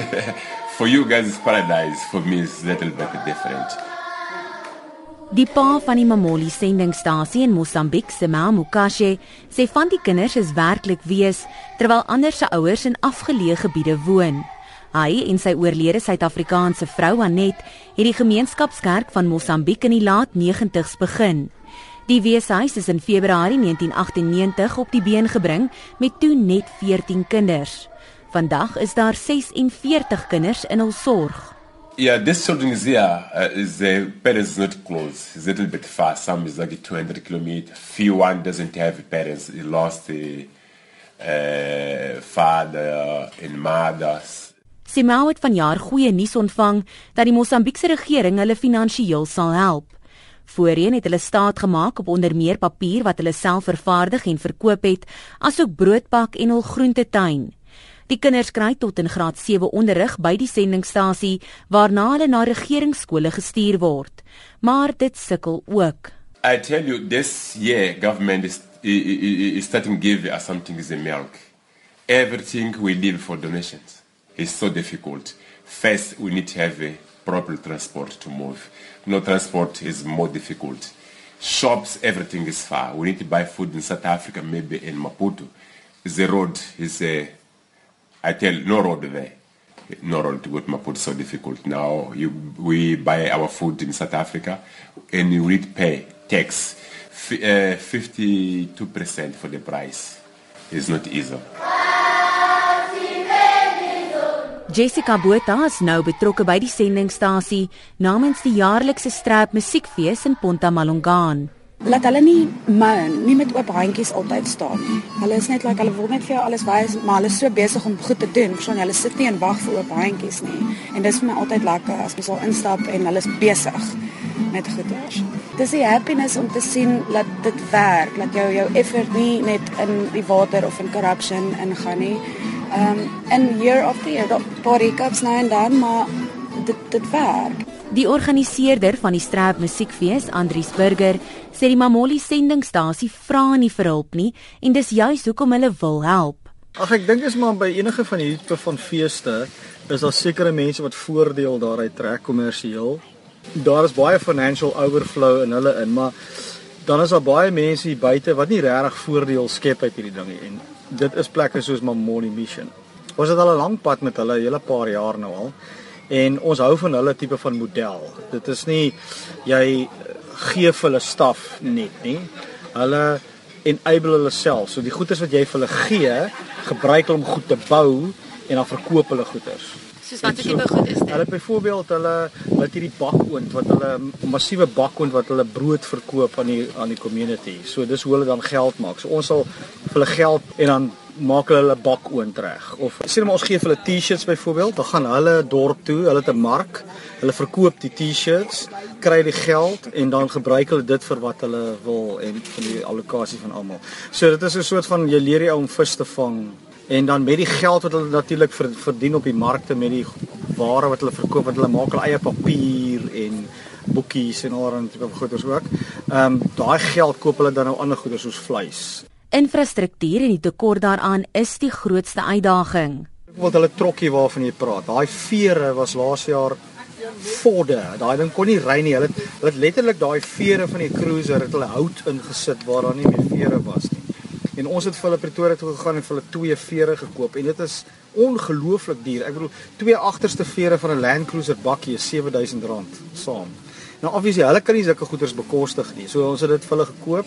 For you guys, it's paradise. For me, it's a little bit different. Die pa van die Mamoli sendingstasie in Mosambiek, Sema Mukashe, sê van die kinders is werklik wees terwyl ander se ouers in afgeleë gebiede woon. Hy en sy oorlede Suid-Afrikaanse vrou Anet het die gemeenskapskerk van Mosambiek in die laat 90's begin. Die weeshuis is in Februarie 1998 op die been gebring met toe net 14 kinders. Vandag is daar 46 kinders in hul sorg. Yeah, this children is here. Uh, is the parents is not close. It's a little bit far. Some is like 200 kilometers. Few one doesn't have parents. He lost the uh, father and mothers. Simao het vanjaar goeie nuus ontvang dat die Mosambiekse regering hulle finansiëel sal help. Voorheen het hulle staat gemaak op onder meer papier wat hulle self vervaardig en verkoop het, asook broodbak en hul groentetuin. Die kinders kry tot in graad 7 onderrig by die sendingstasie waarna hulle na regeringsskole gestuur word. Maar dit sukkel ook. I tell you this year government is is starting give us something is a milk. Everything we need for donations is so difficult. First we need to have proper transport to move. No transport is more difficult. Shops everything is far. We need to buy food in South Africa maybe in Maputo. The road is a I tell no road there. No road to go to Maputo so difficult. Now you, we buy our food in South Africa and you need pay tax. F uh, 52% for the price. It's not easy. Jessica Botha is nou betrokke by die sendingstasie namens die jaarlikse Strap Musiekfees in Ponta Malongaan. Laat hulle nie moan, nie met oop handjies altyd staan nie. Hulle is net like hulle wil net vir jou alles wys, maar hulle is so besig om goed te doen. Verstaan jy? Hulle sit nie en wag vir oop handjies nie. En dis vir my altyd lekker as mens al instap en hulle is besig met goeders. Dis die happiness om te sien dat dit werk, dat jou jou effort nie net in die water of in corruption ingaan nie. Um in year of the year, daar hiccups nou en dan, maar dit dit werk. Die organiseerder van die Strap Musiekfees, Andrius Burger, sê die Mamoli sendingstasie vra nie vir hulp nie en dis juis hoekom hulle wil help. Ag ek dink is maar by enige van hierdie tipe van feeste is daar sekere mense wat voordeel daaruit trek kommersieel. Daar is baie financial overflow in hulle in, maar dan is daar baie mense hier buite wat nie regtig voordeel skep uit hierdie ding nie en dit is plekke soos Mamoli Mission. Ons het al 'n lang pad met hulle, 'n hele paar jaar nou al en ons hou van hulle tipe van model. Dit is nie jy gee vir hulle staf net nie. Hulle enable hulle self. So die goederes wat jy vir hulle gee, gebruik hulle om goed te bou en dan verkoop hulle goederes. Soos wat so, tipe goed is dit? Hulle byvoorbeeld hulle wat hierdie bakoond wat hulle massiewe bakoond wat hulle brood verkoop aan die aan die community. So dis hoe hulle dan geld maak. So ons sal vir hulle geld en dan maak hulle hulle bak oond reg of sê net maar ons gee vir hulle T-shirts byvoorbeeld, dan gaan hulle dorp toe, hulle het 'n mark, hulle verkoop die T-shirts, kry die geld en dan gebruik hulle dit vir wat hulle wil en vir die allocasie van almal. So dit is 'n soort van jy leer jy om vis te vang en dan met die geld wat hulle natuurlik verdien op die markte met die ware wat hulle verkoop, wat hulle maak hulle eie papier en boekies en allerlei tipe goeders ook. Ehm um, daai geld koop hulle dan nou ander goeders soos vleis. Infrastruktuur en die tekort daaraan is die grootste uitdaging. Wat hulle trokkie waarvan jy praat, daai vere was laas jaar vorde. Daai ding kon nie ry nie. Hulle hulle het letterlik daai vere van die cruiser het hulle hout ingesit waar daar nie meer vere was nie. En ons het vir hulle Pretoria toe gegaan en vir hulle twee vere gekoop en dit is ongelooflik duur. Ek bedoel, twee agterste vere van 'n Land Cruiser bakkie is R7000 saam. Nou obviously, hulle kan nie sulke goederes bekostig nie. So ons het dit vir hulle gekoop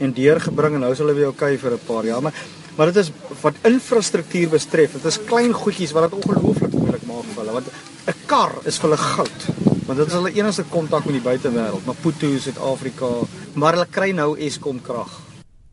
en deurgebring en nou is hulle weer okay vir 'n paar jaar. Maar maar dit is wat infrastruktuur betref. Dit is klein goedjies wat dit ongelooflik moeilik maak vir hulle want 'n kar is vir hulle goud. Want dit is hulle enigste kontak met die buitewêreld, Maputo, Suid-Afrika, maar hulle kry nou Eskom krag.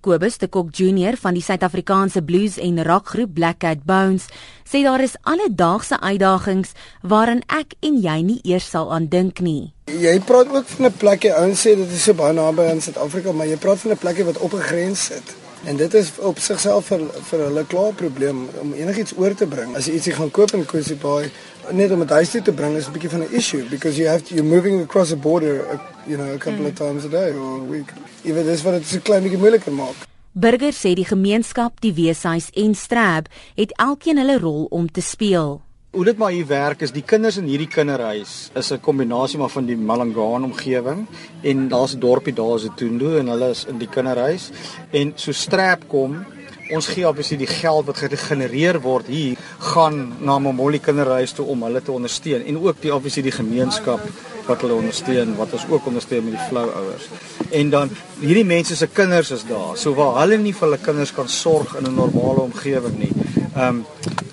Kobus de Kok Junior van die Suid-Afrikaanse blues en rockgroep Black Cat Bones sê daar is alledaagse uitdagings waaraan ek en jy nie eers sal aandink nie. Jy praat ook van 'n plekie, ouens sê dit is so baie naby aan Suid-Afrika, maar jy praat van 'n plekie wat op 'n grens sit. En dit is op sigself vir vir hulle klaar probleem om enigiets oor te bring. As jy ietsie gaan koop in Kusi Bay, net om dit huis toe te bring is 'n bietjie van 'n issue because you have to, you're moving across the border, you know, a couple mm. of times a day or a week. Even this wat dit so klein bietjie moeiliker maak. Burger sê die gemeenskap, die weeshuis en Strab het elkeen hulle rol om te speel. Hoe dit maar hier werk is die kinders in hierdie kinderhuis is 'n kombinasie maar van die Malangaan omgewing en daar's 'n dorpie daar se Toendo en hulle is in die kinderhuis en so Strab kom ons gee obviously die geld wat gegenereer word hier gaan na Momoli kinderhuis toe om hulle te ondersteun en ook die obviously die gemeenskap wat hulle ondersteun wat ons ook ondersteun met die flou ouers. En dan hierdie mense se kinders is daar. So waar hulle nie vir hulle kinders kan sorg in 'n normale omgewing nie. Um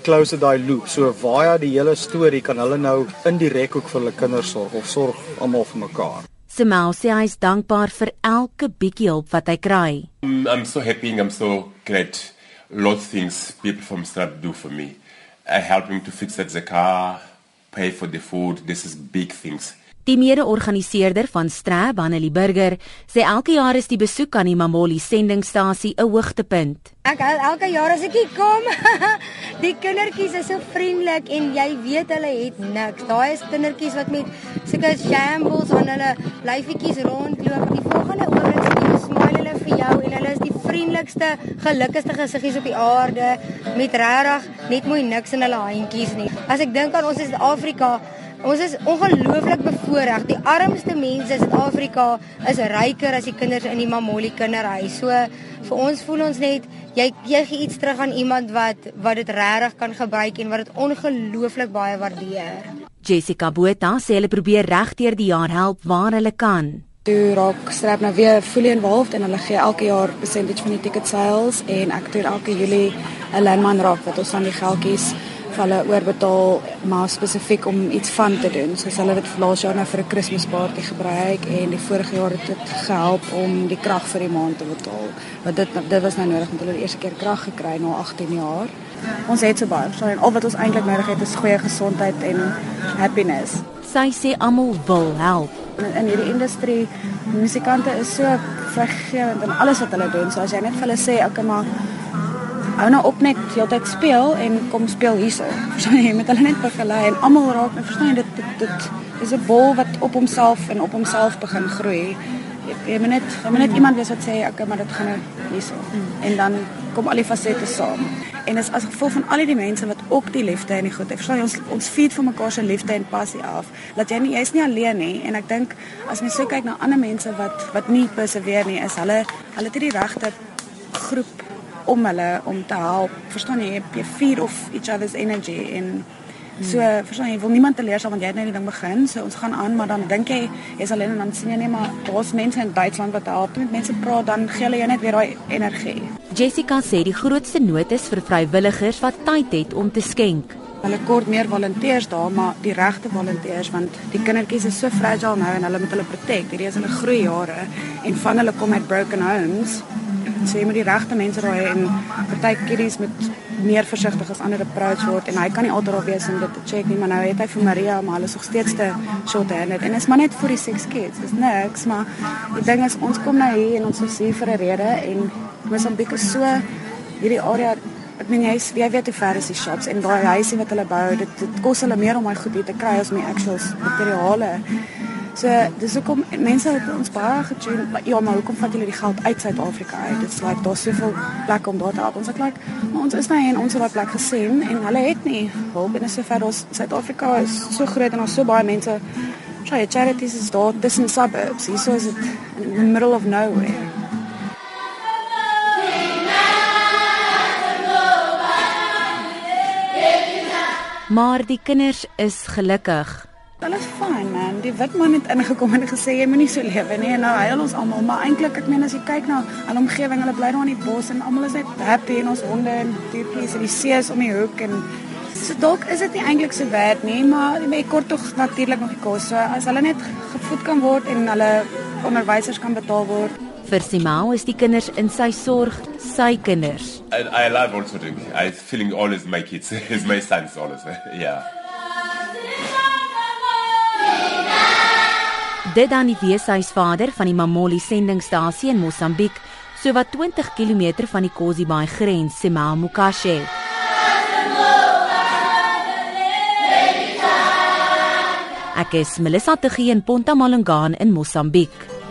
close daai loop. So via die hele storie kan hulle nou indirek ook vir hulle kinders sorg of sorg almal vir mekaar. Simao sê hy is dankbaar vir elke bietjie hulp wat hy kry. Mm, I'm so happy and I'm so glad. Lot of things people from Strap do for me. I help him to fix the car, pay for the food. This is big things. Die mede-organiseerder van Strab, Annelie Burger, sê elke jaar is die besoek aan die Mamoli sendingstasie 'n hoogtepunt. Ek hou elke jaar as ek hier kom. die kindertjies is so vriendelik en jy weet hulle het niks. Daai is kindertjies wat met sulke shambles aan hulle lyfietjies rondloop. Die volgende oomblik smile hulle vir jou en hulle is die vriendelikste, gelukkigste gesiggies op die aarde met regtig net mooi niks in hulle handjies nie. As ek dink aan ons in Suid-Afrika Ons is ongelooflik bevoordeel. Die armste mense in Suid-Afrika is ryker as die kinders in die Mamoli kinderhuis. So vir ons voel ons net jy jy gee iets terug aan iemand wat wat dit regtig kan gebruik en wat dit ongelooflik baie waardeer. Jessica Botha sê hulle probeer regdeur die jaar help waar hulle kan. Toe raak Strap nou weer fully involved en hulle gee elke jaar percentage van die ticket sales en ek doen elke Julie 'n landman raak wat ons aan die geldjies vir hulle oorbetaal maar spesifiek om iets van te doen. Soos hulle dit laas jaar nou vir 'n Kersfeesparty gebruik en die vorige jaar het dit gehelp om die krag vir die maand te betaal. Want dit dit was nou nodig want hulle het die eerste keer krag gekry na 18 jaar. Ons het so baie, so en al wat ons eintlik nodig het is goeie gesondheid en happiness. Sy sê almal wil help. In, in hierdie industrie, musikante is so vrygewend in alles wat hulle doen. So as jy net vir hulle sê, "Oké, okay, maar hou nou op net heeltyd speel en kom speel hierso. Verstaan jy met hulle net begelei en almal raak, verstaan jy dit dit dit is 'n bol wat op homself en op homself begin groei. Jy, jy moet net jy moet net iemand wees wat sê okay, maar dit gaan nou hierso. En dan kom al die fasette saam. En is as gevolg van al die mense wat ook die liefde en die goedheid, verstaan jy ons ons feed vir mekaar se liefde en passie af. Dat jy nie jy's nie alleen nie en ek dink as mens so kyk na ander mense wat wat nie perseveer nie, is hulle hulle het die regte groep om hulle om te help. Verstaan jy, jy feed off each other's energy en so hmm. verstaan jy, wil niemand teleurstel want jy het net die ding begin. So ons gaan aan, maar dan dink jy jy's alleen en dan sien jy net maar daar's mense in Duitsland wat help. Met mense praat dan gee hulle jou net weer daai energie. Jessica sê die grootste nood is vir vrywilligers wat tyd het om te skenk. Hulle kort meer volonteërs daar, maar die regte volonteërs want die kindertjies is so fragile nou en hulle moet hulle protect. Hierdie is hulle groei jare en van hulle kom uit broken homes So jy moet die regte mense raai en party kiddies met meer versigtig as ander approach word en hy kan nie altyd daar wees om dit te check nie, maar nou het hy vir Maria maar hulle is nog steeds te short handed en is maar net vir die six kids. Dis niks, maar die ding is ons kom nou hier en ons is hier vir 'n rede en Mosambik is so hierdie area Ek meen jy jy weet hoe ver is die shops en daai huisie wat hulle bou, dit, dit kos hulle meer om daai goed hier te kry as om die actual materiale. So dis hoekom mense het ons baie getune. Ja, maar hoekom vat julle die geld uit Suid-Afrika uit? Dit's like daar's soveel plekke om daar te help. Ons het like maar ons is nou in ons plek gesien en hulle het nie hulp en is so ver ons Suid-Afrika is so groot en daar's so baie mense. Try charities is daar tussen suburbs. Hier so is dit in the middle of nowhere. Maar die kinders is gelukkig. Hulle is fyn man. Die wit man het ingekom en gesê jy moenie so lewe nie. En nou huil ons almal, maar eintlik ek meen as jy kyk na hulle omgewing, hulle bly daar in die bos en almal is net happy en ons honde en diertjies en die see is om die hoek en so dalk is dit nie eintlik so werd nie, maar jy kort tog natuurlik nog die kos. So as hulle net gevoed kan word en hulle onderwysers kan betaal word. Vir Simao is die kinders in sy sorg, sy kinders. I, I love also doing. I feeling always my kids. It's my sons always. yeah. Dit dan die weeshuisvader van die Mamoli sendingstasie in Mosambiek, so wat 20 km van die Kosi-Baai grens, Sema Mukashe. Ek is Melissa Tegie in Ponta Malangaan in Mosambiek.